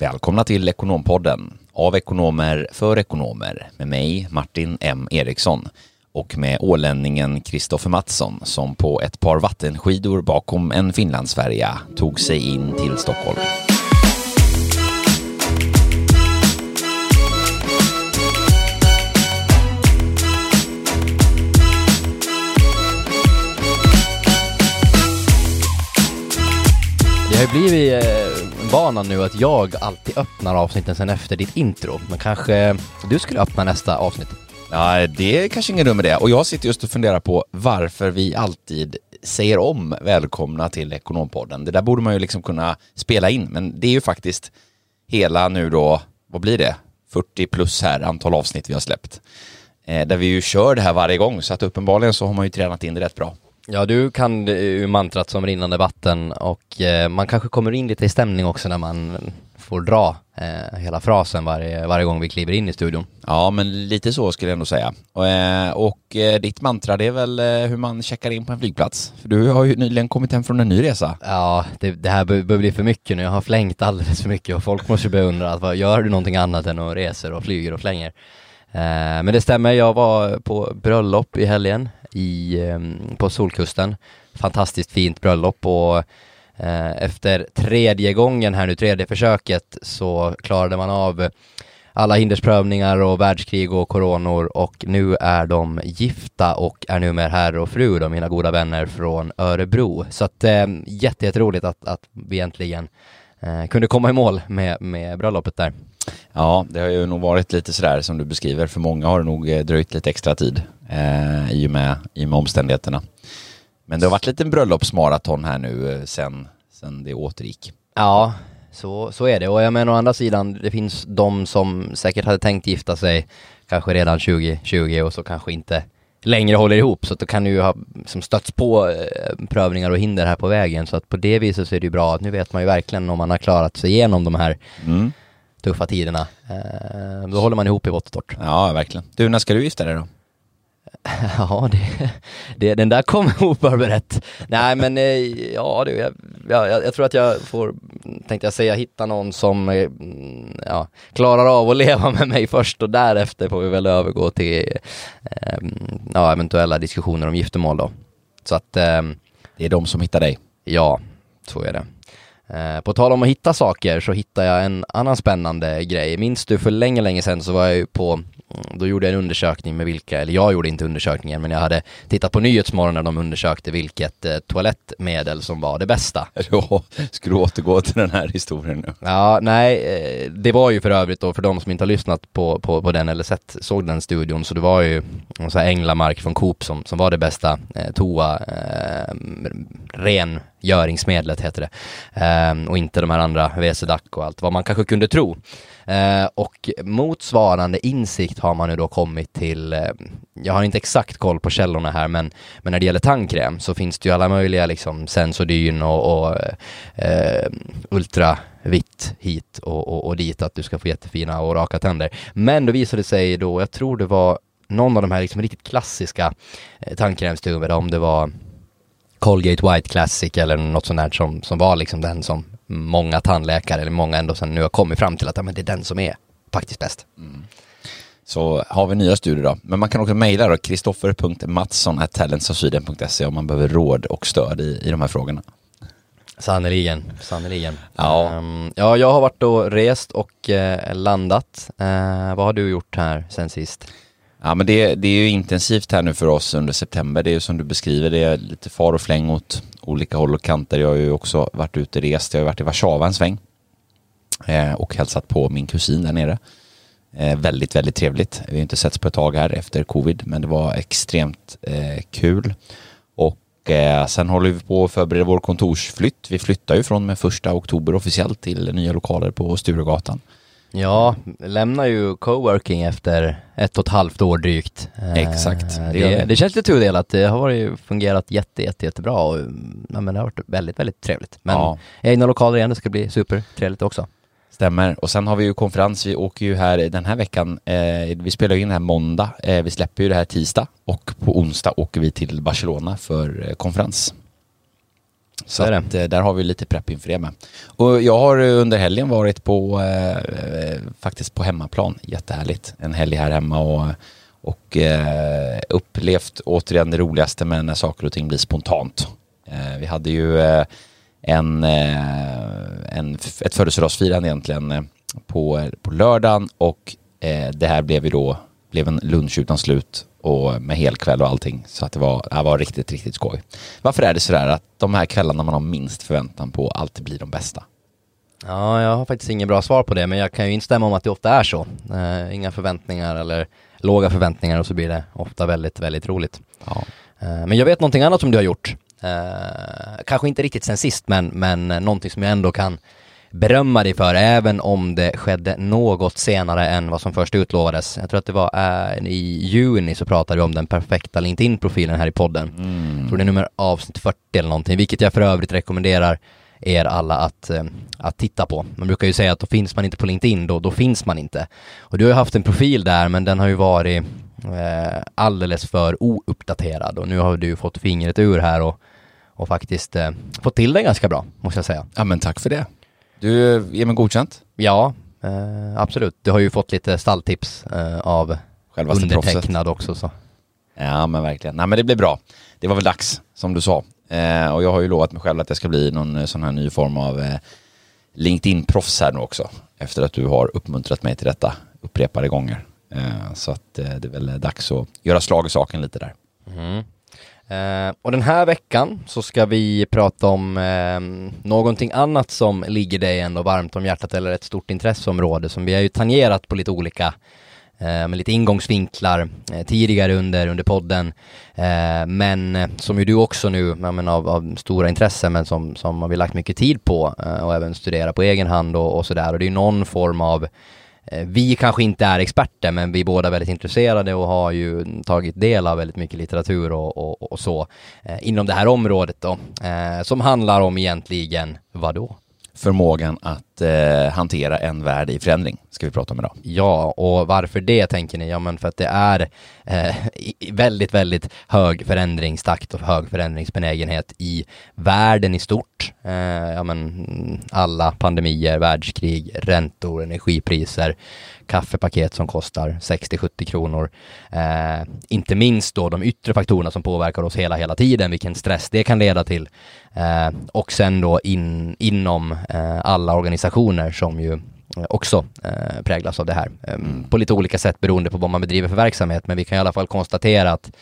Välkomna till Ekonompodden. Av ekonomer för ekonomer. Med mig Martin M. Eriksson. Och med ålänningen Kristoffer Mattsson som på ett par vattenskidor bakom en Finlandsfärja tog sig in till Stockholm. Det har blivit eh, eh, nu att jag alltid öppnar avsnitten sen efter ditt intro. Men kanske du skulle öppna nästa avsnitt? Ja, det är kanske ingen dum idé. Och jag sitter just och funderar på varför vi alltid säger om välkomna till Ekonompodden. Det där borde man ju liksom kunna spela in, men det är ju faktiskt hela nu då, vad blir det? 40 plus här antal avsnitt vi har släppt. Eh, där vi ju kör det här varje gång, så att uppenbarligen så har man ju tränat in det rätt bra. Ja, du kan ju mantrat som rinnande vatten och eh, man kanske kommer in lite i stämning också när man får dra eh, hela frasen varje, varje gång vi kliver in i studion. Ja, men lite så skulle jag ändå säga. Och, eh, och eh, ditt mantra, det är väl eh, hur man checkar in på en flygplats? För du har ju nyligen kommit hem från en ny resa. Ja, det, det här börjar bli för mycket nu. Jag har flängt alldeles för mycket och folk måste beundra att vad, gör du någonting annat än att reser och flyger och flänger? Eh, men det stämmer, jag var på bröllop i helgen i, ehm, på Solkusten. Fantastiskt fint bröllop och eh, efter tredje gången här nu, tredje försöket, så klarade man av alla hindersprövningar och världskrig och coronor och nu är de gifta och är numera herre och fru de mina goda vänner från Örebro. Så att eh, jätteroligt att, att vi äntligen eh, kunde komma i mål med, med bröllopet där. Ja, det har ju nog varit lite sådär som du beskriver. För många har det nog eh, dröjt lite extra tid eh, i, och med, i och med omständigheterna. Men det har varit lite en bröllopsmaraton här nu eh, sen, sen det återgick. Ja, så, så är det. Och jag menar å andra sidan, det finns de som säkert hade tänkt gifta sig kanske redan 2020 och så kanske inte längre håller ihop. Så att då kan du ju ha som stötts på eh, prövningar och hinder här på vägen. Så att på det viset så är det ju bra att nu vet man ju verkligen om man har klarat sig igenom de här mm tuffa tiderna. Eh, då håller man ihop i vått och torrt. Ja, verkligen. Du, när ska du gifta dig då? Ja, det, det, den där kom oförberett. Nej, men eh, ja, du, jag, jag, jag, tror att jag får, tänkte jag säga, hitta någon som eh, ja, klarar av att leva med mig först och därefter får vi väl övergå till eh, ja, eventuella diskussioner om giftermål då. Så att... Eh, det är de som hittar dig? Ja, så är det. Eh, på tal om att hitta saker så hittade jag en annan spännande grej. Minns du för länge, länge sedan så var jag ju på Mm, då gjorde jag en undersökning med vilka, eller jag gjorde inte undersökningen, men jag hade tittat på Nyhetsmorgon när de undersökte vilket eh, toalettmedel som var det bästa. Ja, ska du återgå till den här historien nu? Ja, nej, eh, det var ju för övrigt då för de som inte har lyssnat på, på, på den eller sett, såg den studion, så det var ju så här Änglamark från Coop som, som var det bästa eh, toa, eh, Göringsmedlet heter det. Eh, och inte de här andra WC-Dac och allt vad man kanske kunde tro. Eh, och motsvarande insikt har man nu då kommit till, eh, jag har inte exakt koll på källorna här, men, men när det gäller tandkräm så finns det ju alla möjliga liksom sensodyn och, och eh, ultravitt hit och, och, och, dit, att du ska få jättefina och raka tänder. Men då visade det sig då, jag tror det var någon av de här liksom riktigt klassiska eh, tandkrämstuberna, om det var Colgate White Classic eller något sånt där som, som var liksom den som många tandläkare, eller många ändå sen nu har kommit fram till att ja, men det är den som är faktiskt bäst. Mm. Så har vi nya studier då. Men man kan också mejla då, kristoffer.mattsson.talentsofsweden.se om man behöver råd och stöd i, i de här frågorna. Sannerligen, sannerligen. Ja. Um, ja, jag har varit och rest och uh, landat. Uh, vad har du gjort här sen sist? Ja men det, det är ju intensivt här nu för oss under september. Det är ju som du beskriver, det är lite far och fläng åt olika håll och kanter. Jag har ju också varit ute och rest. Jag har varit i Warszawa en sväng eh, och hälsat på min kusin där nere. Eh, väldigt, väldigt trevligt. Vi har inte setts på ett tag här efter covid, men det var extremt eh, kul. Och eh, sen håller vi på att förbereda vår kontorsflytt. Vi flyttar ju från med första oktober officiellt till nya lokaler på Sturegatan. Ja, lämnar ju coworking efter ett och ett halvt år drygt. Exakt. Det, det, det känns lite tudelat. Det har varit, fungerat jätte, jätte, jättebra och ja, men det har varit väldigt, väldigt trevligt. Men ja. egna lokaler igen, det ska bli supertrevligt också. Stämmer. Och sen har vi ju konferens, vi åker ju här den här veckan, eh, vi spelar ju in här måndag, eh, vi släpper ju det här tisdag och på onsdag åker vi till Barcelona för eh, konferens. Så att, eh, där har vi lite prepp inför det med. Och jag har under helgen varit på, eh, faktiskt på hemmaplan, jättehärligt. En helg här hemma och, och eh, upplevt återigen det roligaste med när saker och ting blir spontant. Eh, vi hade ju eh, en, eh, en, ett födelsedagsfirande egentligen på, på lördagen och det här blev ju då blev en lunch utan slut och med helkväll och allting. Så att det var, det var riktigt, riktigt skoj. Varför är det sådär att de här kvällarna man har minst förväntan på alltid blir de bästa? Ja, jag har faktiskt inget bra svar på det, men jag kan ju instämma om att det ofta är så. Eh, inga förväntningar eller låga förväntningar och så blir det ofta väldigt, väldigt roligt. Ja. Eh, men jag vet någonting annat som du har gjort. Eh, kanske inte riktigt sen sist, men, men någonting som jag ändå kan berömma dig för, även om det skedde något senare än vad som först utlovades. Jag tror att det var äh, i juni så pratade vi om den perfekta LinkedIn-profilen här i podden. Mm. Jag tror det är nummer avsnitt 40 eller någonting, vilket jag för övrigt rekommenderar er alla att, äh, att titta på. Man brukar ju säga att då finns man inte på LinkedIn, då, då finns man inte. Och du har ju haft en profil där, men den har ju varit eh, alldeles för ouppdaterad och nu har du fått fingret ur här och, och faktiskt fått till det ganska bra, måste jag säga. Ja men tack för det. Du ger mig godkänt? Ja, eh, absolut. Du har ju fått lite stalltips eh, av Självaste undertecknad proffset. också. Så. Ja, men verkligen. Nej, men det blir bra. Det var väl dags, som du sa. Eh, och jag har ju lovat mig själv att jag ska bli någon eh, sån här ny form av eh, LinkedIn-proffs här nu också. Efter att du har uppmuntrat mig till detta upprepade gånger. Eh, så att det är väl dags att göra slag i saken lite där. Mm. Eh, och den här veckan så ska vi prata om eh, någonting annat som ligger dig ändå varmt om hjärtat eller ett stort intresseområde som vi har ju tangerat på lite olika eh, med lite ingångsvinklar eh, tidigare under, under podden. Eh, men eh, som ju du också nu, menar, av, av stora intressen, men som, som har vi lagt mycket tid på och även studera på egen hand och, och sådär. Och det är ju någon form av Eh, vi kanske inte är experter, men vi är båda väldigt intresserade och har ju tagit del av väldigt mycket litteratur och, och, och så eh, inom det här området då, eh, som handlar om egentligen vad då? Förmågan att eh, hantera en värld i förändring ska vi prata om idag. Ja, och varför det tänker ni? Ja, men för att det är eh, väldigt, väldigt hög förändringstakt och hög förändringsbenägenhet i världen i stort. Eh, ja, men alla pandemier, världskrig, räntor, energipriser, kaffepaket som kostar 60-70 kronor. Eh, inte minst då de yttre faktorerna som påverkar oss hela, hela tiden, vilken stress det kan leda till. Eh, och sen då in, inom eh, alla organisationer som ju också eh, präglas av det här. Eh, mm. På lite olika sätt beroende på vad man bedriver för verksamhet, men vi kan i alla fall konstatera att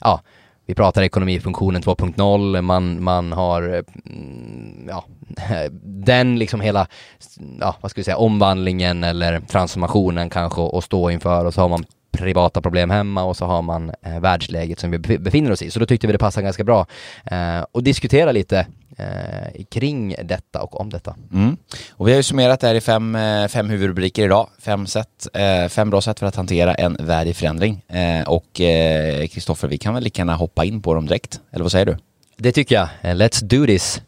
ja, vi pratar ekonomifunktionen 2.0, man, man har mm, ja, den liksom hela, ja, vad ska vi säga, omvandlingen eller transformationen kanske att stå inför och så har man privata problem hemma och så har man eh, världsläget som vi befinner oss i. Så då tyckte vi det passade ganska bra eh, diskutera lite eh, kring detta och om detta. Mm. Och vi har ju summerat det här i fem, eh, fem huvudrubriker idag. Fem, sätt, eh, fem bra sätt för att hantera en värld i förändring. Eh, och Kristoffer, vi kan väl lika gärna hoppa in på dem direkt, eller vad säger du? Det tycker jag. Let's do this!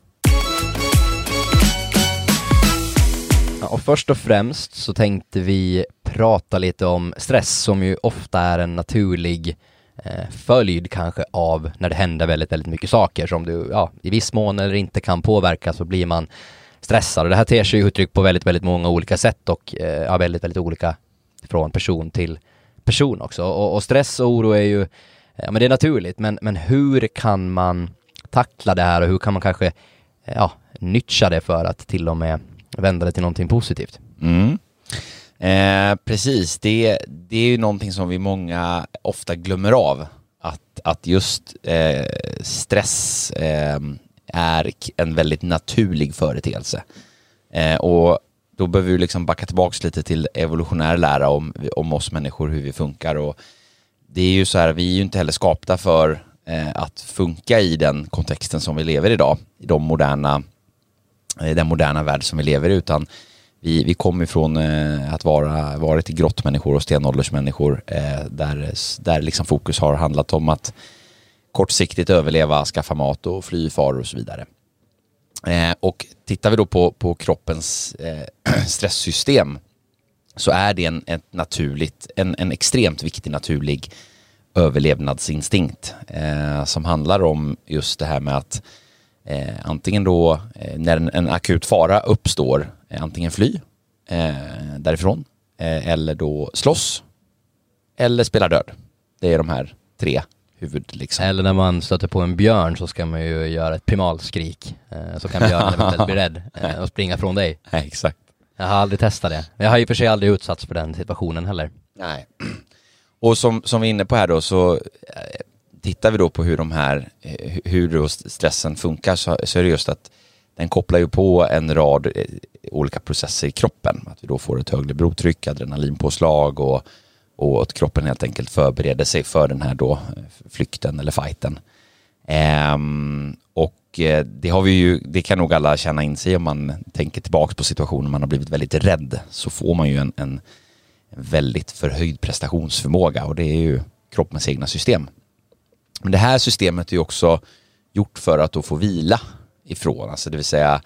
Och först och främst så tänkte vi prata lite om stress som ju ofta är en naturlig eh, följd kanske av när det händer väldigt, väldigt mycket saker som du, ja, i viss mån eller inte kan påverka så blir man stressad och det här ter sig uttryck på väldigt, väldigt många olika sätt och eh, ja, väldigt, väldigt olika från person till person också. Och, och stress och oro är ju, ja men det är naturligt, men, men hur kan man tackla det här och hur kan man kanske, ja, nyttja det för att till och med vända det till någonting positivt. Mm. Eh, precis, det, det är ju någonting som vi många ofta glömmer av. Att, att just eh, stress eh, är en väldigt naturlig företeelse. Eh, och då behöver vi liksom backa tillbaka lite till evolutionär lära om, om oss människor, hur vi funkar. Och det är ju så här, vi är ju inte heller skapta för eh, att funka i den kontexten som vi lever i idag, i de moderna eh, den moderna värld som vi lever i utan vi, vi kommer ifrån eh, att vara varit grottmänniskor och stenåldersmänniskor eh, där, där liksom fokus har handlat om att kortsiktigt överleva, skaffa mat och fly faror och så vidare. Eh, och tittar vi då på, på kroppens eh, stresssystem så är det en, ett naturligt, en, en extremt viktig naturlig överlevnadsinstinkt eh, som handlar om just det här med att Eh, antingen då eh, när en, en, akut fara uppstår, eh, antingen fly eh, därifrån eh, eller då slåss eller spela död. Det är de här tre huvud liksom. Eller när man stöter på en björn så ska man ju göra ett primalskrik. Eh, så kan björnen eventuellt bli rädd och springa från dig. Nej, exakt. Jag har aldrig testat det. Jag har i och för sig aldrig utsatts för den situationen heller. Nej. Och som, som vi är inne på här då så tittar vi då på hur de här, eh, hur då stressen funkar så, så är det just att den kopplar ju på en rad eh, olika processer i kroppen. Att vi då får ett högre blodtryck, adrenalinpåslag och, och att kroppen helt enkelt förbereder sig för den här då eh, flykten eller fighten. Ehm, och det har vi ju, det kan nog alla känna in sig om man tänker tillbaka på situationer man har blivit väldigt rädd så får man ju en, en väldigt förhöjd prestationsförmåga och det är ju kroppens egna system. Men det här systemet är också gjort för att då få vila ifrån, alltså det vill säga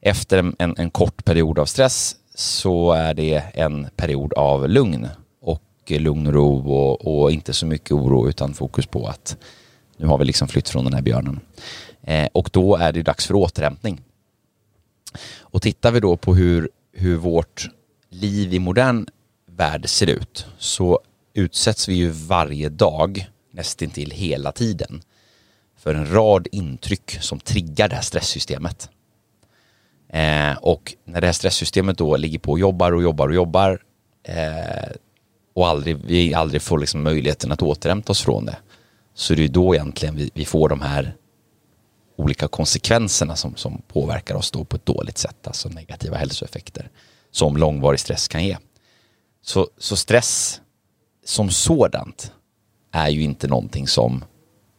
efter en, en, en kort period av stress så är det en period av lugn och lugn och ro och, och, inte så mycket oro utan fokus på att nu har vi liksom flytt från den här björnen. Eh, och då är det dags för återhämtning. Och tittar vi då på hur, hur vårt liv i modern värld ser ut så utsätts vi ju varje dag nästintill hela tiden för en rad intryck som triggar det här stresssystemet. Eh, och när det här stresssystemet då ligger på och jobbar och jobbar och jobbar eh, och aldrig, vi aldrig får liksom möjligheten att återhämta oss från det så är det då egentligen vi, vi får de här olika konsekvenserna som, som påverkar oss då på ett dåligt sätt, alltså negativa hälsoeffekter som långvarig stress kan ge. Så, så stress som sådant är ju inte någonting som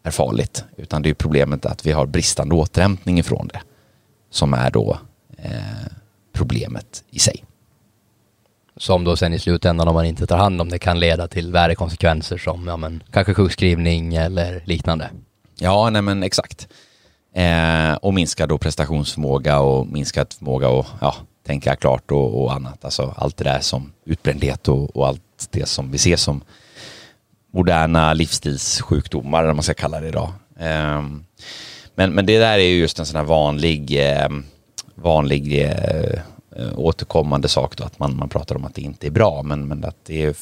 är farligt, utan det är problemet att vi har bristande återhämtning ifrån det som är då eh, problemet i sig. Som då sen i slutändan om man inte tar hand om det kan leda till värre konsekvenser som ja, men, kanske sjukskrivning eller liknande. Ja, nej men exakt. Eh, och minskad då prestationsförmåga och minskad förmåga att ja, tänka klart och, och, annat. Alltså allt det där som utbrändhet och, och allt det som vi ser som moderna livsstilssjukdomar, eller man ska kalla det idag. Ehm, men, men det där är ju just en sån här vanlig, ehm, vanlig eh, återkommande sak då, att man, man pratar om att det inte är bra, men, men att det är,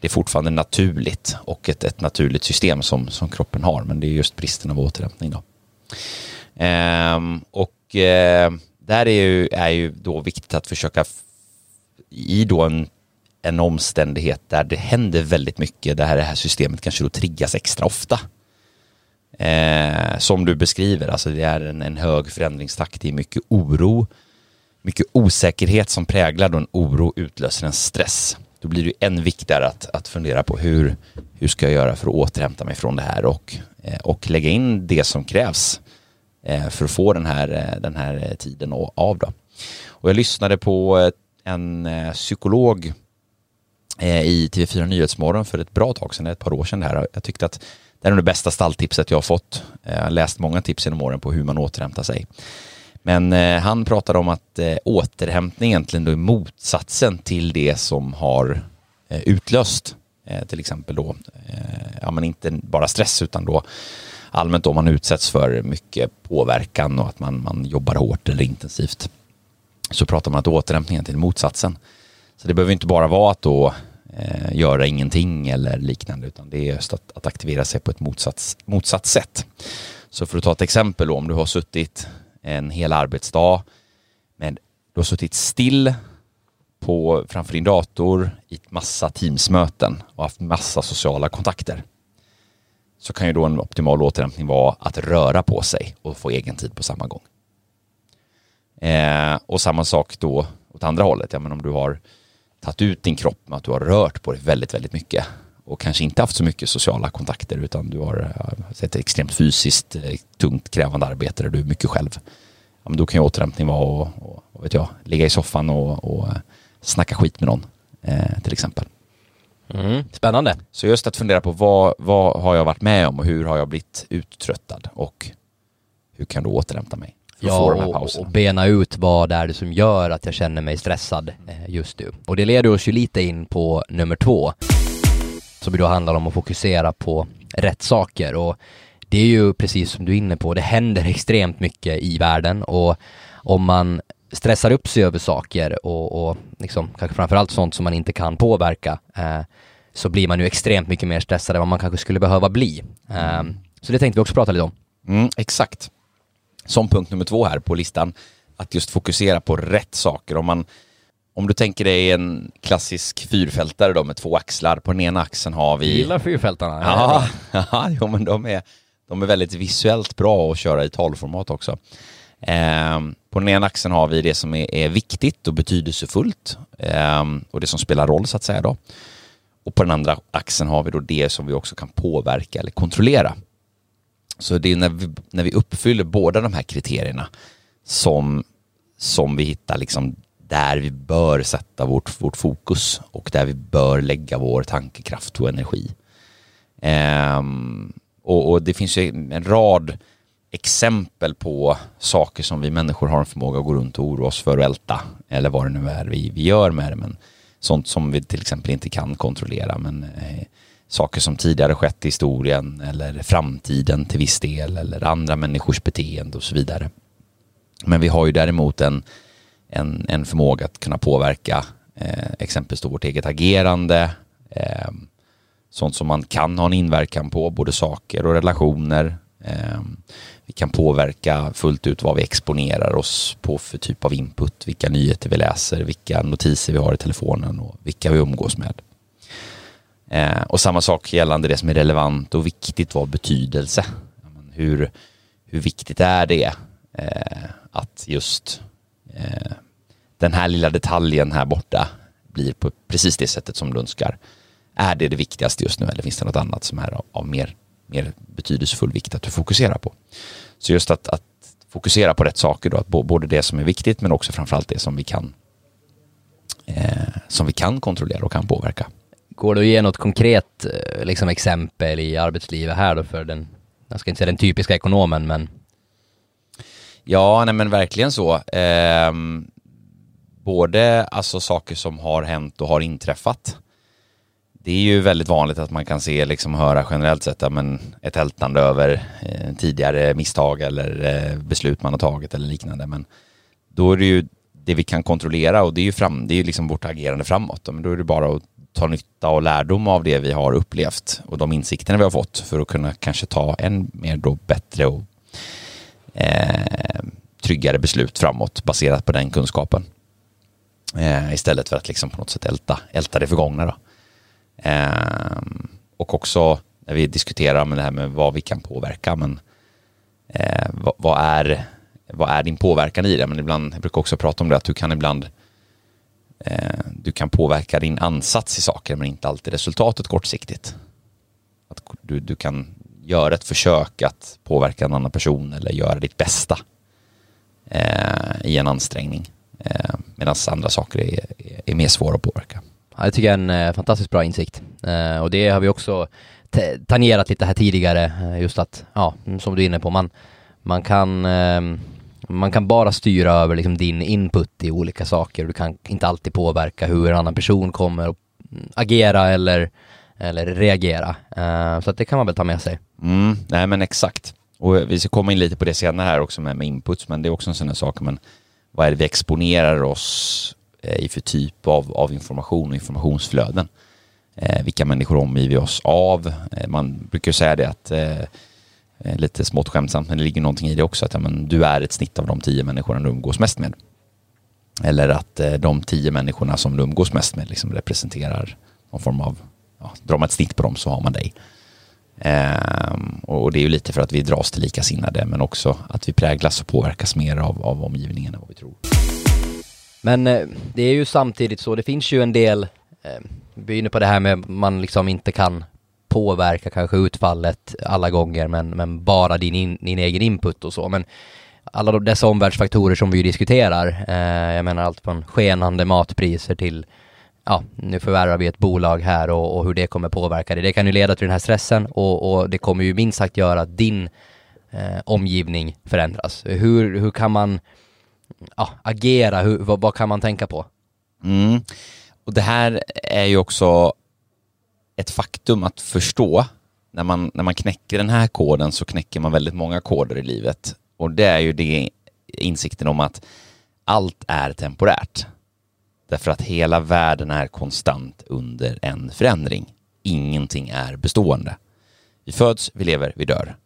det är fortfarande naturligt och ett, ett naturligt system som, som kroppen har, men det är just bristen av återhämtning då. Ehm, och eh, där är ju, är ju då viktigt att försöka i då en en omständighet där det händer väldigt mycket, där det här systemet kanske då triggas extra ofta. Eh, som du beskriver, alltså det är en, en hög förändringstakt, det är mycket oro, mycket osäkerhet som präglar då en oro utlöser en stress. Då blir det än viktigare att, att fundera på hur, hur ska jag göra för att återhämta mig från det här och, eh, och lägga in det som krävs eh, för att få den här, eh, den här tiden av. Då. Och jag lyssnade på eh, en eh, psykolog Eh, i TV4 Nyhetsmorgon för ett bra tag sedan, ett par år sedan här. Jag tyckte att det är nog det bästa stalltipset jag har fått. Eh, jag har läst många tips genom åren på hur man återhämtar sig. Men eh, han pratade om att återhämtning egentligen då är motsatsen till det som har utlöst till exempel då, ja men inte bara stress utan då allmänt om man utsätts för mycket påverkan och att man, man jobbar hårt eller intensivt. Så pratar man att återhämtning är motsatsen. Så det behöver inte bara vara att då eh, göra ingenting eller liknande utan det är just att, att aktivera sig på ett motsats, motsatt sätt. Så för att ta ett exempel då, om du har suttit en hel arbetsdag men du har suttit still på, framför din dator i massa teamsmöten och haft massa sociala kontakter så kan ju då en optimal återhämtning vara att röra på sig och få egen tid på samma gång. Eh, och samma sak då åt andra hållet. Ja, men om du har tagit ut din kropp med att du har rört på dig väldigt, väldigt mycket och kanske inte haft så mycket sociala kontakter utan du har ett extremt fysiskt eh, tungt krävande arbete där du är mycket själv. Ja, men då kan ju återhämtning vara och, och, vet jag, ligga i soffan och, och eh, snacka skit med någon eh, till exempel. Mm, spännande. Så just att fundera på vad, vad har jag varit med om och hur har jag blivit uttröttad och hur kan du återhämta mig? Ja, och, och bena ut vad det är som gör att jag känner mig stressad eh, just nu. Och det leder oss ju lite in på nummer två, som då handlar om att fokusera på rätt saker. Och det är ju precis som du är inne på, det händer extremt mycket i världen och om man stressar upp sig över saker och, och liksom, kanske framförallt sånt som man inte kan påverka eh, så blir man ju extremt mycket mer stressad än vad man kanske skulle behöva bli. Eh, så det tänkte vi också prata lite om. Mm, exakt. Som punkt nummer två här på listan, att just fokusera på rätt saker. Om, man, om du tänker dig en klassisk fyrfältare då med två axlar, på den ena axeln har vi... Jag gillar fyrfältarna. Ja, ja jo, men de är, de är väldigt visuellt bra att köra i talformat också. Eh, på den ena axeln har vi det som är, är viktigt och betydelsefullt eh, och det som spelar roll så att säga då. Och på den andra axeln har vi då det som vi också kan påverka eller kontrollera. Så det är när vi, när vi uppfyller båda de här kriterierna som, som vi hittar liksom där vi bör sätta vårt, vårt fokus och där vi bör lägga vår tankekraft och energi. Ehm, och, och, det finns ju en rad exempel på saker som vi människor har en förmåga att gå runt och oroa oss för och älta, eller vad det nu är vi, vi gör med det. Men sånt som vi till exempel inte kan kontrollera, men eh, saker som tidigare skett i historien eller framtiden till viss del eller andra människors beteende och så vidare. Men vi har ju däremot en, en, en förmåga att kunna påverka eh, exempelvis då vårt eget agerande, eh, sånt som man kan ha en inverkan på, både saker och relationer. Eh, vi kan påverka fullt ut vad vi exponerar oss på för typ av input, vilka nyheter vi läser, vilka notiser vi har i telefonen och vilka vi umgås med. Eh, och samma sak gällande det som är relevant och viktigt, vad betydelse? Hur, hur viktigt är det eh, att just eh, den här lilla detaljen här borta blir på precis det sättet som du önskar? Är det det viktigaste just nu eller finns det något annat som är av, av mer, mer betydelsefull vikt att du fokuserar på? Så just att, att fokusera på rätt saker då, att både det som är viktigt men också framförallt det som vi kan eh, som vi kan kontrollera och kan påverka. Går det att ge något konkret eh, liksom, exempel i arbetslivet här då för den, jag ska inte säga den typiska ekonomen, men Ja, nej men verkligen så. Eh, både alltså saker som har hänt och har inträffat. Det är ju väldigt vanligt att man kan se liksom höra generellt sett men ett ältande över eh, tidigare misstag eller eh, beslut man har tagit eller liknande. Men då är det ju det vi kan kontrollera och det är ju fram, det är liksom vårt agerande framåt. Men då är det bara att ta nytta och lärdom av det vi har upplevt och de insikterna vi har fått för att kunna kanske ta en mer då bättre och eh, tryggare beslut framåt baserat på den kunskapen. Eh, istället för att liksom på något sätt älta, älta det förgångna. Då. Eh, och också när vi diskuterar med det här med vad vi kan påverka, men eh, vad, vad, är, vad är din påverkan i det? Men ibland, jag brukar också prata om det, att du kan ibland eh, Eh, du kan påverka din ansats i saker men inte alltid resultatet kortsiktigt. Att du, du kan göra ett försök att påverka en annan person eller göra ditt bästa eh, i en ansträngning. Eh, Medan andra saker är, är mer svåra att påverka. Ja, det tycker jag är en eh, fantastiskt bra insikt. Eh, och det har vi också tangerat lite här tidigare, eh, just att, ja, som du är inne på, man, man kan ehm, man kan bara styra över liksom din input i olika saker. Du kan inte alltid påverka hur en annan person kommer att agera eller, eller reagera. Uh, så att det kan man väl ta med sig. Mm, nej men exakt. Och vi ska komma in lite på det senare här också med, med inputs, men det är också en sån här sak, men vad är det vi exponerar oss eh, i för typ av, av information och informationsflöden? Eh, vilka människor omger vi oss av? Eh, man brukar säga det att eh, Eh, lite smått skämtsamt, men det ligger någonting i det också, att ja, men, du är ett snitt av de tio människorna du umgås mest med. Eller att eh, de tio människorna som du umgås mest med liksom representerar någon form av, ja, drar man ett snitt på dem så har man dig. Ehm, och det är ju lite för att vi dras till likasinnade men också att vi präglas och påverkas mer av, av omgivningen än vad vi tror. Men eh, det är ju samtidigt så, det finns ju en del, eh, vi är inne på det här med man liksom inte kan påverka kanske utfallet alla gånger men, men bara din, in, din egen input och så. Men alla dessa omvärldsfaktorer som vi diskuterar, eh, jag menar allt från skenande matpriser till ja, nu förvärvar vi ett bolag här och, och, hur det kommer påverka det. Det kan ju leda till den här stressen och, och det kommer ju minst sagt göra att din eh, omgivning förändras. Hur, hur kan man ja, agera? Hur, vad, vad, kan man tänka på? Mm. Och det här är ju också ett faktum att förstå när man, när man knäcker den här koden så knäcker man väldigt många koder i livet. Och det är ju det insikten om att allt är temporärt. Därför att hela världen är konstant under en förändring. Ingenting är bestående. Vi föds, vi lever, vi dör.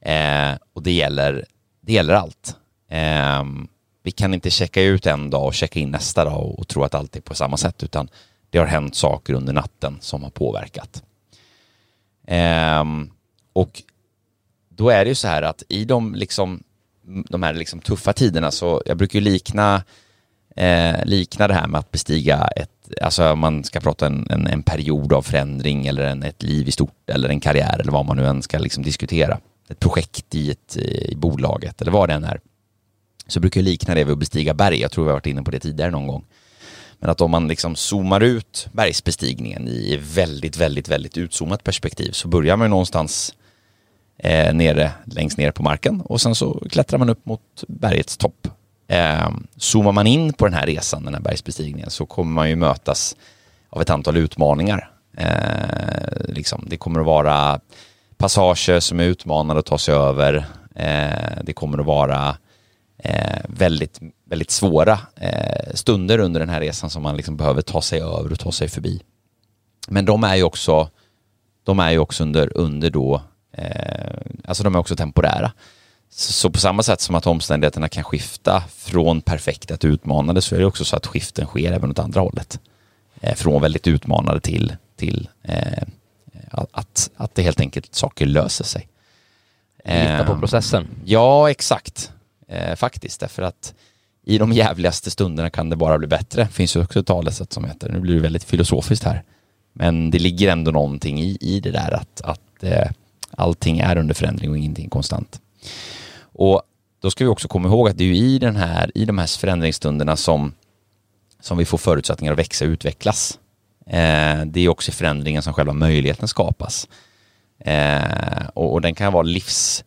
Eh, och det gäller, det gäller allt. Eh, vi kan inte checka ut en dag och checka in nästa dag och, och tro att allt är på samma sätt, utan det har hänt saker under natten som har påverkat. Eh, och då är det ju så här att i de, liksom, de här liksom tuffa tiderna så, jag brukar ju likna, eh, likna det här med att bestiga ett, alltså man ska prata en, en, en period av förändring eller en, ett liv i stort eller en karriär eller vad man nu än ska liksom diskutera. Ett projekt i, ett, i bolaget eller vad det än är. Så brukar jag likna det vid att bestiga berg, jag tror vi har varit inne på det tidigare någon gång. Men att om man liksom zoomar ut bergsbestigningen i väldigt, väldigt, väldigt utzoomat perspektiv så börjar man någonstans eh, nere, längst ner på marken och sen så klättrar man upp mot bergets topp. Eh, zoomar man in på den här resan, den här bergsbestigningen, så kommer man ju mötas av ett antal utmaningar. Eh, liksom, det kommer att vara passager som är utmanande att ta sig över. Eh, det kommer att vara eh, väldigt, väldigt svåra eh, stunder under den här resan som man liksom behöver ta sig över och ta sig förbi. Men de är ju också, de är ju också under, under då, eh, alltså de är också temporära. Så, så, på samma sätt som att omständigheterna kan skifta från perfekta till utmanande så är det också så att skiften sker även åt andra hållet. Eh, från väldigt utmanande till, till eh, att, att det helt enkelt saker löser sig. Lita på processen. Ja, exakt eh, faktiskt. Därför att i de jävligaste stunderna kan det bara bli bättre. Det finns ju också ett talesätt som heter, nu blir det väldigt filosofiskt här, men det ligger ändå någonting i, i det där att, att eh, allting är under förändring och ingenting konstant. Och då ska vi också komma ihåg att det är ju i, den här, i de här förändringsstunderna som, som vi får förutsättningar att växa och utvecklas. Eh, det är också i förändringen som själva möjligheten skapas. Eh, och, och, den kan vara livs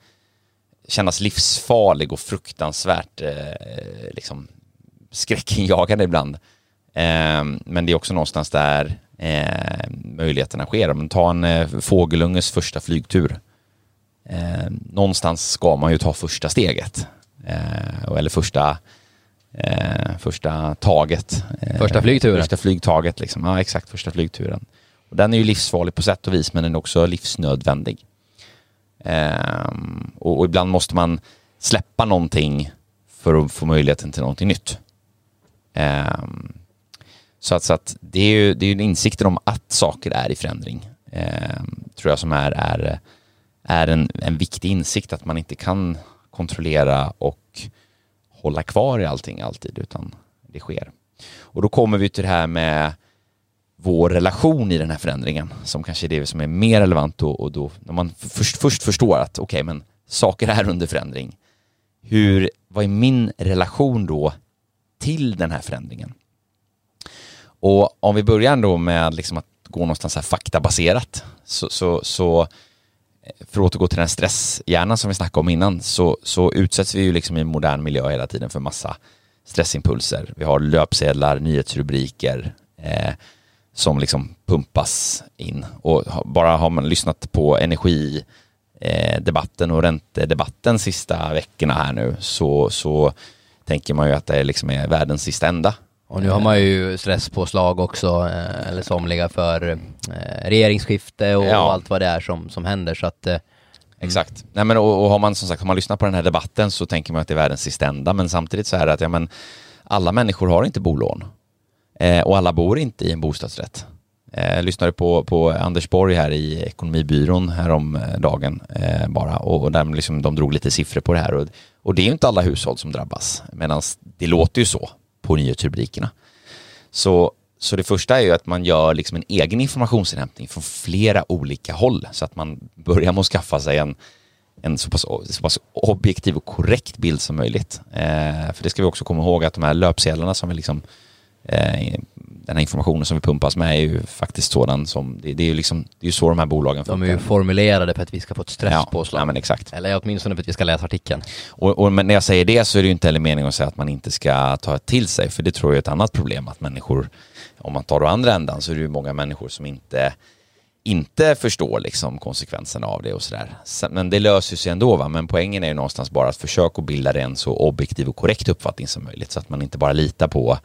kännas livsfarlig och fruktansvärt eh, liksom skräckinjagande ibland. Eh, men det är också någonstans där eh, möjligheterna sker. Men ta en eh, fågelunges första flygtur. Eh, någonstans ska man ju ta första steget. Eh, eller första, eh, första taget. Första flygturen. Första flygtaget liksom. Ja, exakt, första flygturen. Och den är ju livsfarlig på sätt och vis, men den är också livsnödvändig. Um, och, och, ibland måste man släppa någonting för att få möjligheten till någonting nytt. Um, så att, så att det är ju det är insikten om att saker är i förändring, um, tror jag som är, är, är en, en viktig insikt, att man inte kan kontrollera och hålla kvar i allting alltid, utan det sker. Och då kommer vi till det här med vår relation i den här förändringen som kanske är det som är mer relevant och, och då när man först, först förstår att okej okay, men saker är under förändring. Hur, vad är min relation då till den här förändringen? Och om vi börjar då med liksom att gå någonstans här faktabaserat så, så, så eh, för att återgå till den stresshjärnan som vi snackade om innan så, så utsätts vi ju liksom i modern miljö hela tiden för massa stressimpulser. Vi har löpsedlar, nyhetsrubriker, eh, som liksom pumpas in. Och bara har man lyssnat på energidebatten och räntedebatten sista veckorna här nu så, så tänker man ju att det liksom är världens sista ända. Och nu har man ju stresspåslag också, eh, eller somliga för eh, regeringsskifte och, ja. allt vad det är som, som händer. Så att, mm. Exakt. Nej, men, och, och, har man som sagt har man lyssnat på den här debatten så tänker man att det är världens sista ända, men samtidigt så är det att ja, men, alla människor har inte bolån. Eh, och alla bor inte i en bostadsrätt. Jag eh, lyssnade på, på Anders Borg här i Ekonomibyrån häromdagen eh, bara och, och där liksom de drog lite siffror på det här och, och det är ju inte alla hushåll som drabbas medan det låter ju så på nyhetsrubrikerna. Så, så det första är ju att man gör liksom en egen informationsinhämtning från flera olika håll så att man börjar med att skaffa sig en, en så pass, så pass objektiv och korrekt bild som möjligt. Eh, för det ska vi också komma ihåg att de här löpsedlarna som vi liksom Eh, den här informationen som vi pumpas med är ju faktiskt sådan som, det, det är ju liksom, det är ju så de här bolagen funkar. De är ju formulerade för att vi ska få ett stresspåslag. Ja, ja men exakt. Eller åtminstone för att vi ska läsa artikeln. Och, och men när jag säger det så är det ju inte heller meningen att säga att man inte ska ta till sig, för det tror jag är ett annat problem, att människor, om man tar då andra ändan så är det ju många människor som inte inte förstår liksom konsekvenserna av det och sådär. Men det löser sig ändå va, men poängen är ju någonstans bara att försöka bilda en så objektiv och korrekt uppfattning som möjligt så att man inte bara litar på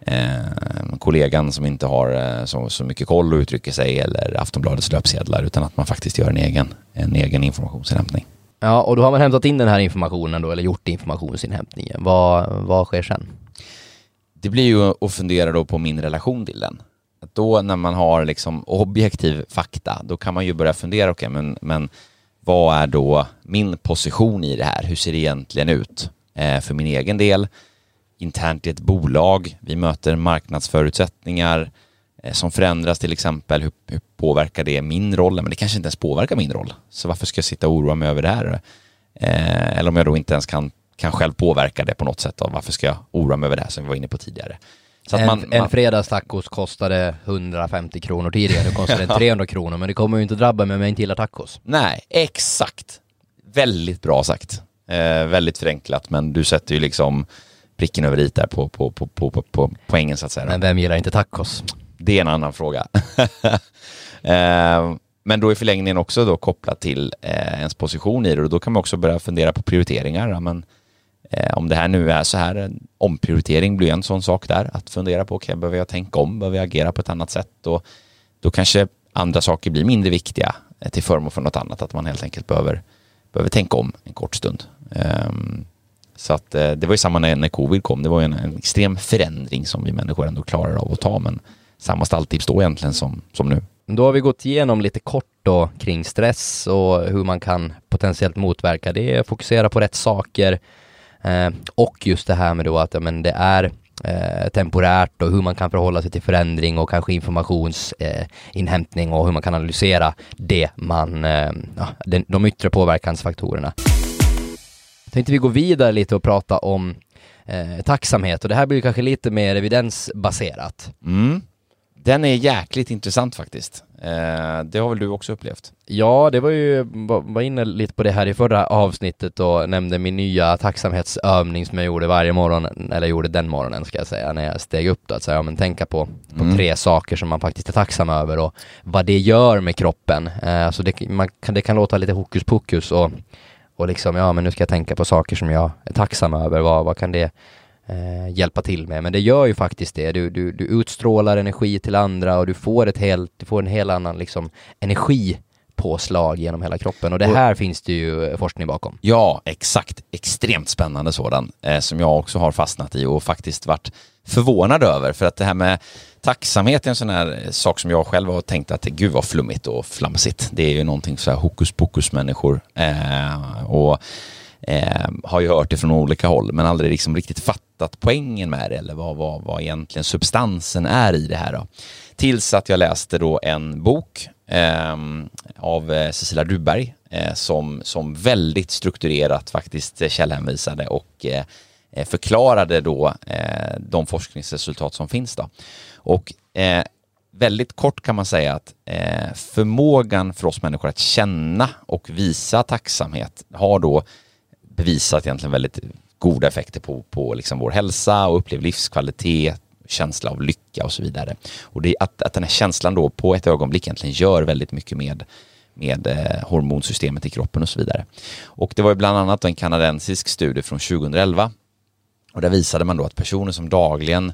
eh, kollegan som inte har eh, så, så mycket koll och uttrycker sig eller Aftonbladets löpsedlar utan att man faktiskt gör en egen, en egen informationsinhämtning. Ja, och då har man hämtat in den här informationen då, eller gjort informationsinhämtningen. Vad, vad sker sen? Det blir ju att fundera då på min relation till den. Att då när man har liksom objektiv fakta, då kan man ju börja fundera, okej, okay, men, men vad är då min position i det här? Hur ser det egentligen ut? Eh, för min egen del, internt i ett bolag, vi möter marknadsförutsättningar eh, som förändras till exempel. Hur, hur, påverkar det min roll? Men det kanske inte ens påverkar min roll. Så varför ska jag sitta och oroa mig över det här? Eh, eller om jag då inte ens kan, kan själv påverka det på något sätt. Då. Varför ska jag oroa mig över det här som vi var inne på tidigare? Så en, man, en fredagstacos kostade 150 kronor tidigare, nu kostar den 300 kronor, men det kommer ju inte drabba mig om jag inte gillar tacos. Nej, exakt. Väldigt bra sagt. Eh, väldigt förenklat, men du sätter ju liksom pricken över i där på, på, på, på, på, på poängen så att säga. Men vem gillar inte tacos? Det är en annan fråga. eh, men då är förlängningen också då kopplat till eh, ens position i det och då kan man också börja fundera på prioriteringar. Ja, men Eh, om det här nu är så här, en omprioritering blir en sån sak där, att fundera på, okay, behöver jag tänka om, behöver jag agera på ett annat sätt? Och då kanske andra saker blir mindre viktiga eh, till förmån för något annat, att man helt enkelt behöver, behöver tänka om en kort stund. Um, så att eh, det var ju samma när, när covid kom, det var ju en, en, extrem förändring som vi människor ändå klarar av att ta, men samma stalltips då egentligen som, som nu. Då har vi gått igenom lite kort då kring stress och hur man kan potentiellt motverka det, fokusera på rätt saker, Eh, och just det här med då att ja, men det är eh, temporärt och hur man kan förhålla sig till förändring och kanske informationsinhämtning eh, och hur man kan analysera det man, eh, ja, den, de yttre påverkansfaktorerna. Tänkte vi gå vidare lite och prata om eh, tacksamhet och det här blir kanske lite mer evidensbaserat. Mm. Den är jäkligt intressant faktiskt. Eh, det har väl du också upplevt? Ja, det var ju, var inne lite på det här i förra avsnittet och nämnde min nya tacksamhetsövning som jag gjorde varje morgon, eller gjorde den morgonen ska jag säga, när jag steg upp då, att säga, ja, men tänka på, på mm. tre saker som man faktiskt är tacksam över och vad det gör med kroppen. Eh, alltså det, man det kan låta lite hokus pokus och, och liksom, ja men nu ska jag tänka på saker som jag är tacksam över, vad, vad kan det eh, hjälpa till med. Men det gör ju faktiskt det. Du, du, du utstrålar energi till andra och du får, ett helt, du får en helt annan liksom, energi påslag genom hela kroppen och det här och, finns det ju forskning bakom. Ja, exakt. Extremt spännande sådan eh, som jag också har fastnat i och faktiskt varit förvånad över för att det här med tacksamhet är en sån här sak som jag själv har tänkt att gud vad flummigt och flamsigt. Det är ju någonting så här hokus pokus människor eh, och eh, har ju hört det från olika håll men aldrig liksom riktigt fattat poängen med det eller vad, vad, vad egentligen substansen är i det här. Då. Tills att jag läste då en bok eh, Ehm, av eh, Cecilia Rubberg eh, som, som väldigt strukturerat faktiskt källhänvisade och eh, förklarade då eh, de forskningsresultat som finns. Då. Och eh, väldigt kort kan man säga att eh, förmågan för oss människor att känna och visa tacksamhet har då bevisat egentligen väldigt goda effekter på, på liksom vår hälsa och upplevd livskvalitet, känsla av lycka och så vidare. Och det, att, att den här känslan då på ett ögonblick egentligen gör väldigt mycket med med eh, hormonsystemet i kroppen och så vidare. Och det var ju bland annat en kanadensisk studie från 2011 och där visade man då att personer som dagligen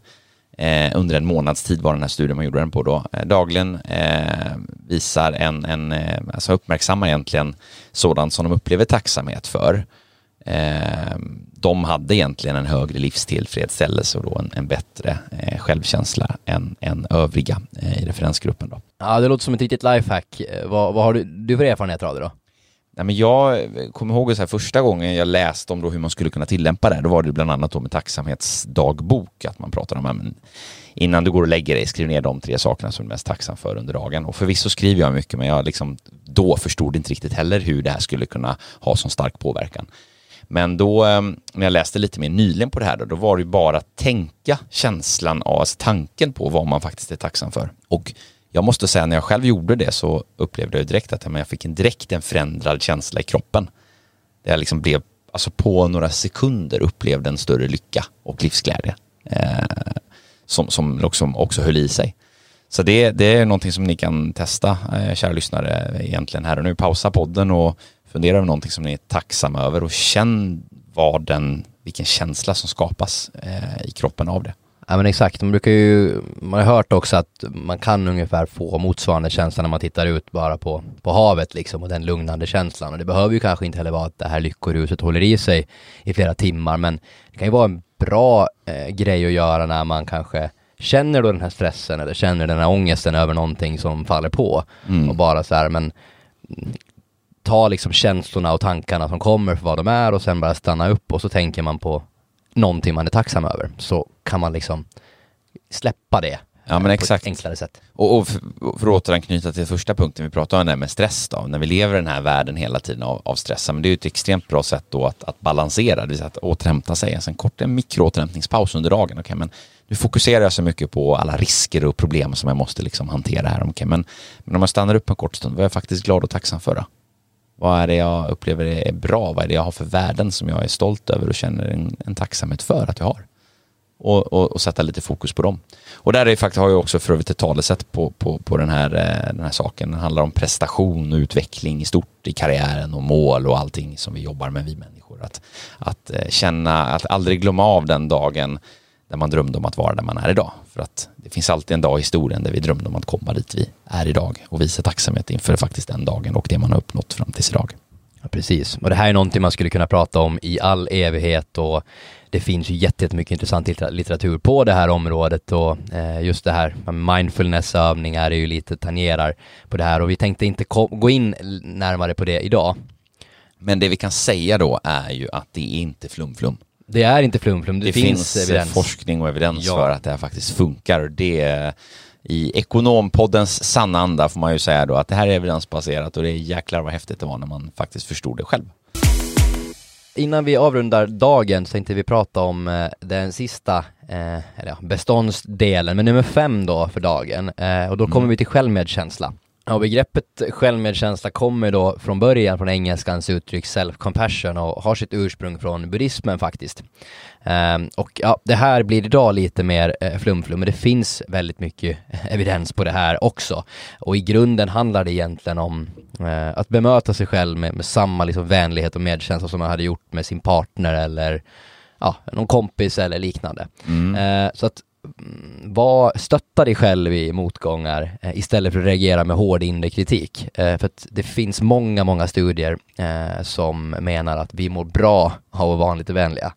eh, under en månads tid var den här studien man gjorde den på då, eh, dagligen eh, visar en, en eh, alltså uppmärksammar egentligen sådant som de upplever tacksamhet för Eh, de hade egentligen en högre livstillfredsställelse och då en, en bättre eh, självkänsla än, än övriga eh, i referensgruppen. Då. Ja, det låter som ett riktigt lifehack. Eh, vad, vad har du, du för erfarenheter av det då? Nej, men jag kommer ihåg så här, första gången jag läste om då hur man skulle kunna tillämpa det, då var det bland annat då med tacksamhetsdagbok, att man pratade om men innan du går och lägger dig, skriv ner de tre sakerna som du är mest tacksam för under dagen. Och förvisso skriver jag mycket, men jag liksom, då förstod inte riktigt heller hur det här skulle kunna ha så stark påverkan. Men då, ehm, när jag läste lite mer nyligen på det här, då, då var det ju bara att tänka känslan av, alltså tanken på vad man faktiskt är tacksam för. Och jag måste säga, när jag själv gjorde det så upplevde jag direkt att jag fick en direkt en förändrad känsla i kroppen. Det jag liksom blev, alltså på några sekunder upplevde en större lycka och livsglädje. Eh, som, som liksom också höll i sig. Så det, det är någonting som ni kan testa, eh, kära lyssnare, egentligen här och nu. Pausa podden och fundera över någonting som ni är tacksamma över och känn vad den, vilken känsla som skapas eh, i kroppen av det. Ja men exakt, man brukar ju, man har hört också att man kan ungefär få motsvarande känsla när man tittar ut bara på, på havet liksom och den lugnande känslan och det behöver ju kanske inte heller vara att det här lyckoruset håller i sig i flera timmar men det kan ju vara en bra eh, grej att göra när man kanske känner då den här stressen eller känner den här ångesten över någonting som faller på mm. och bara så här men ta liksom känslorna och tankarna som kommer för vad de är och sen bara stanna upp och så tänker man på någonting man är tacksam över så kan man liksom släppa det Ja men exakt. På ett enklare sätt. Och, och för, för att återanknyta till första punkten vi pratade om, det med stress då. När vi lever i den här världen hela tiden av, av stress, men det är ju ett extremt bra sätt då att, att balansera, det vill säga att återhämta sig. Alltså en kort en mikroåterhämtningspaus under dagen. Okay, men nu fokuserar jag så mycket på alla risker och problem som jag måste liksom hantera här. Okay, men, men om jag stannar upp en kort stund, vad är jag faktiskt glad och tacksam för då? Vad är det jag upplever är bra? Vad är det jag har för värden som jag är stolt över och känner en, en tacksamhet för att jag har? Och, och, och, sätta lite fokus på dem. Och där är faktiskt, har jag också för övrigt ett talesätt på, på, på den, här, eh, den här saken. Det handlar om prestation och utveckling i stort i karriären och mål och allting som vi jobbar med, vi människor. Att, att eh, känna, att aldrig glömma av den dagen där man drömde om att vara där man är idag. För att det finns alltid en dag i historien där vi drömde om att komma dit vi är idag och visa tacksamhet inför faktiskt den dagen och det man har uppnått fram tills idag. Ja, precis, och det här är någonting man skulle kunna prata om i all evighet och det finns ju jättemycket intressant litteratur på det här området och eh, just det här mindfulnessövningar är ju lite tangerar på det här och vi tänkte inte gå in närmare på det idag. Men det vi kan säga då är ju att det är inte flumflum. Det är inte flumflum, det, det finns, finns evidens. forskning och evidens ja. för att det här faktiskt funkar. Det i Ekonompoddens sanna anda får man ju säga då att det här är evidensbaserat och det är jäklar vad häftigt det var när man faktiskt förstod det själv. Innan vi avrundar dagen så tänkte vi prata om eh, den sista eh, beståndsdelen, men nummer fem då för dagen. Eh, och då kommer mm. vi till självmedkänsla. Och begreppet självmedkänsla kommer då från början från engelskans uttryck self-compassion och har sitt ursprung från buddhismen faktiskt. Um, och ja, det här blir idag lite mer uh, flumflum, men det finns väldigt mycket evidens på det här också. Och i grunden handlar det egentligen om uh, att bemöta sig själv med, med, samma liksom vänlighet och medkänsla som man hade gjort med sin partner eller ja, någon kompis eller liknande. Mm. Uh, så att var, stötta dig själv i motgångar eh, istället för att reagera med hård inre kritik. Eh, för det finns många, många studier eh, som menar att vi mår bra av att vara lite vänliga.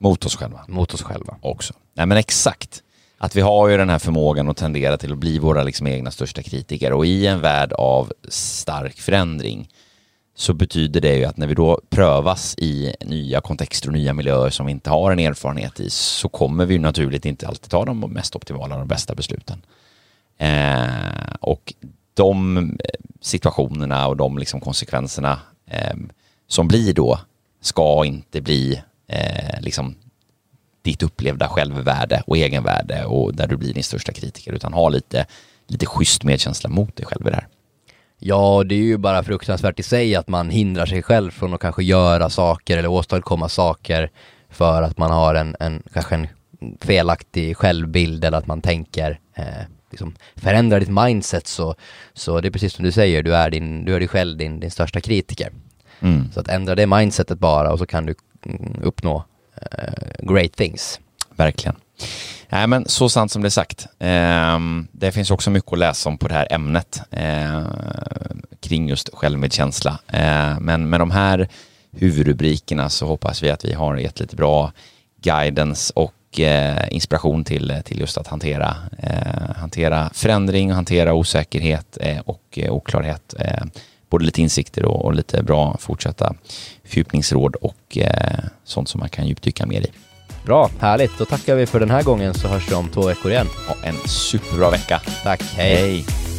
Mot oss själva. Mot oss själva. Också. Nej men exakt. Att vi har ju den här förmågan att tendera till att bli våra liksom egna största kritiker och i en värld av stark förändring så betyder det ju att när vi då prövas i nya kontexter och nya miljöer som vi inte har en erfarenhet i så kommer vi naturligt inte alltid ta de mest optimala och de bästa besluten. Eh, och de eh, situationerna och de liksom konsekvenserna eh, som blir då ska inte bli eh, liksom ditt upplevda självvärde och egenvärde och där du blir din största kritiker utan ha lite, lite schysst medkänsla mot dig själv i det här. Ja, det är ju bara fruktansvärt i sig att man hindrar sig själv från att kanske göra saker eller åstadkomma saker för att man har en, en kanske en felaktig självbild eller att man tänker eh, liksom förändra ditt mindset så, så det är precis som du säger, du är, din, du är dig själv din, din största kritiker. Mm. Så att ändra det mindsetet bara och så kan du mm, uppnå eh, great things. Verkligen. Nej men så sant som det är sagt. Eh, det finns också mycket att läsa om på det här ämnet eh, kring just självmedkänsla. Eh, men med de här huvudrubrikerna så hoppas vi att vi har gett lite bra guidance och eh, inspiration till, till just att hantera, eh, hantera förändring, hantera osäkerhet eh, och eh, oklarhet. Eh, både lite insikter och, och, lite bra fortsatta fördjupningsråd och eh, sånt som man kan djupdyka mer i. Bra, härligt. Då tackar vi för den här gången så hörs vi om två veckor igen. Ja, en superbra vecka. Tack, hej. hej.